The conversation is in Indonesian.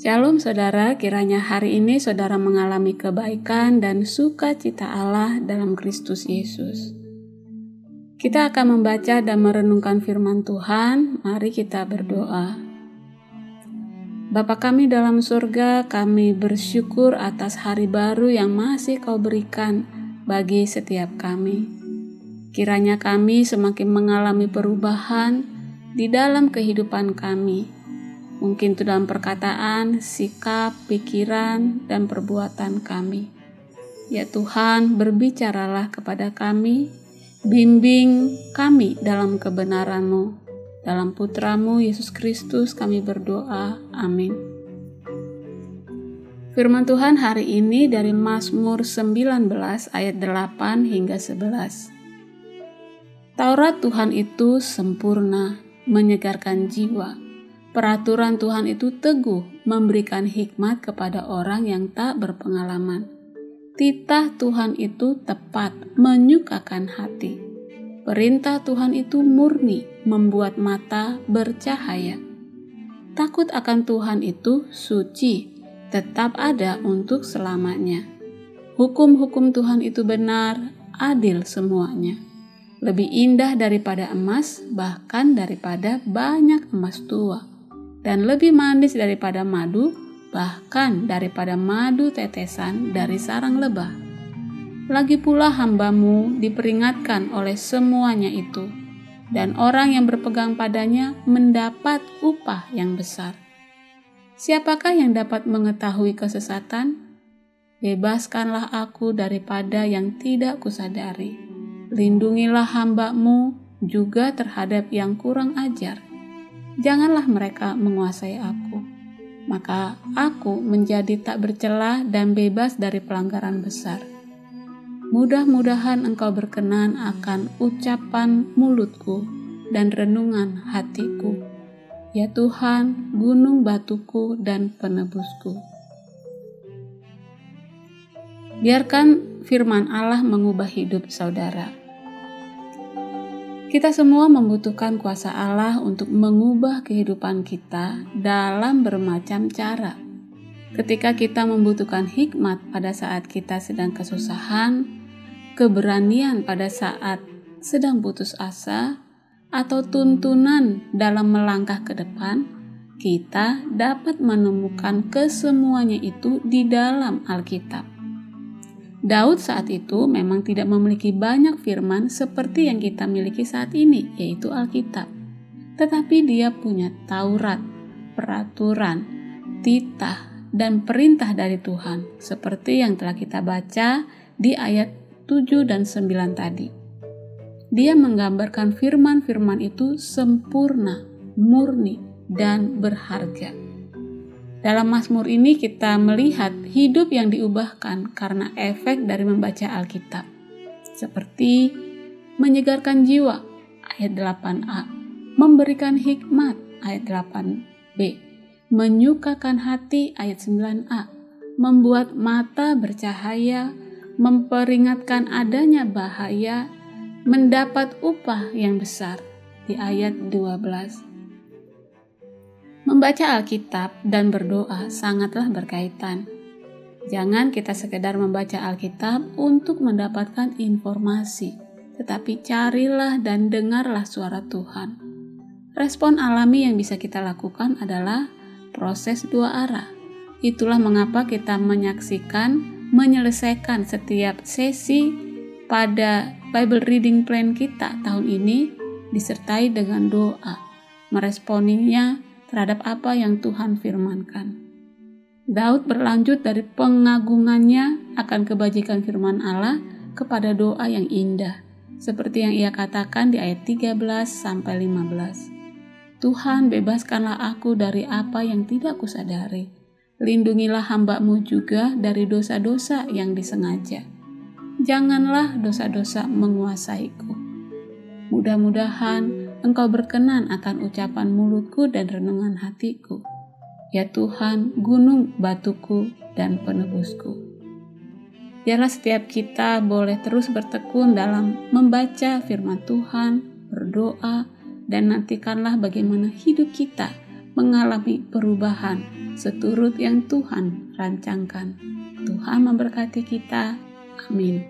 Shalom saudara, kiranya hari ini saudara mengalami kebaikan dan sukacita Allah dalam Kristus Yesus. Kita akan membaca dan merenungkan firman Tuhan, mari kita berdoa. Bapa kami dalam surga, kami bersyukur atas hari baru yang masih kau berikan bagi setiap kami. Kiranya kami semakin mengalami perubahan di dalam kehidupan kami, mungkin itu dalam perkataan, sikap, pikiran, dan perbuatan kami. Ya Tuhan, berbicaralah kepada kami, bimbing kami dalam kebenaran-Mu. Dalam putramu Yesus Kristus kami berdoa. Amin. Firman Tuhan hari ini dari Mazmur 19 ayat 8 hingga 11. Taurat Tuhan itu sempurna, menyegarkan jiwa Peraturan Tuhan itu teguh, memberikan hikmat kepada orang yang tak berpengalaman. Titah Tuhan itu tepat, menyukakan hati. Perintah Tuhan itu murni, membuat mata bercahaya. Takut akan Tuhan itu suci, tetap ada untuk selamanya. Hukum-hukum Tuhan itu benar, adil semuanya lebih indah daripada emas, bahkan daripada banyak emas tua dan lebih manis daripada madu, bahkan daripada madu tetesan dari sarang lebah. Lagi pula hambamu diperingatkan oleh semuanya itu, dan orang yang berpegang padanya mendapat upah yang besar. Siapakah yang dapat mengetahui kesesatan? Bebaskanlah aku daripada yang tidak kusadari. Lindungilah hambamu juga terhadap yang kurang ajar janganlah mereka menguasai aku. Maka aku menjadi tak bercelah dan bebas dari pelanggaran besar. Mudah-mudahan engkau berkenan akan ucapan mulutku dan renungan hatiku. Ya Tuhan, gunung batuku dan penebusku. Biarkan firman Allah mengubah hidup saudara kita semua membutuhkan kuasa Allah untuk mengubah kehidupan kita dalam bermacam cara. Ketika kita membutuhkan hikmat pada saat kita sedang kesusahan, keberanian pada saat sedang putus asa, atau tuntunan dalam melangkah ke depan, kita dapat menemukan kesemuanya itu di dalam Alkitab. Daud saat itu memang tidak memiliki banyak firman seperti yang kita miliki saat ini, yaitu Alkitab. Tetapi dia punya Taurat, peraturan, titah, dan perintah dari Tuhan, seperti yang telah kita baca di ayat 7 dan 9 tadi. Dia menggambarkan firman-firman itu sempurna, murni, dan berharga. Dalam Mazmur ini kita melihat hidup yang diubahkan karena efek dari membaca Alkitab. Seperti menyegarkan jiwa ayat 8a, memberikan hikmat ayat 8b, menyukakan hati ayat 9a, membuat mata bercahaya, memperingatkan adanya bahaya, mendapat upah yang besar di ayat 12 Membaca Alkitab dan berdoa sangatlah berkaitan. Jangan kita sekedar membaca Alkitab untuk mendapatkan informasi, tetapi carilah dan dengarlah suara Tuhan. Respon alami yang bisa kita lakukan adalah proses dua arah. Itulah mengapa kita menyaksikan, menyelesaikan setiap sesi pada Bible Reading Plan kita tahun ini disertai dengan doa. Meresponinya terhadap apa yang Tuhan firmankan. Daud berlanjut dari pengagungannya akan kebajikan firman Allah kepada doa yang indah, seperti yang ia katakan di ayat 13 sampai 15. Tuhan bebaskanlah aku dari apa yang tidak kusadari. Lindungilah hambamu juga dari dosa-dosa yang disengaja. Janganlah dosa-dosa menguasaiku. Mudah-mudahan Engkau berkenan akan ucapan mulutku dan renungan hatiku. Ya Tuhan, gunung batuku dan penebusku. Biarlah setiap kita boleh terus bertekun dalam membaca firman Tuhan, berdoa, dan nantikanlah bagaimana hidup kita mengalami perubahan seturut yang Tuhan rancangkan. Tuhan memberkati kita. Amin.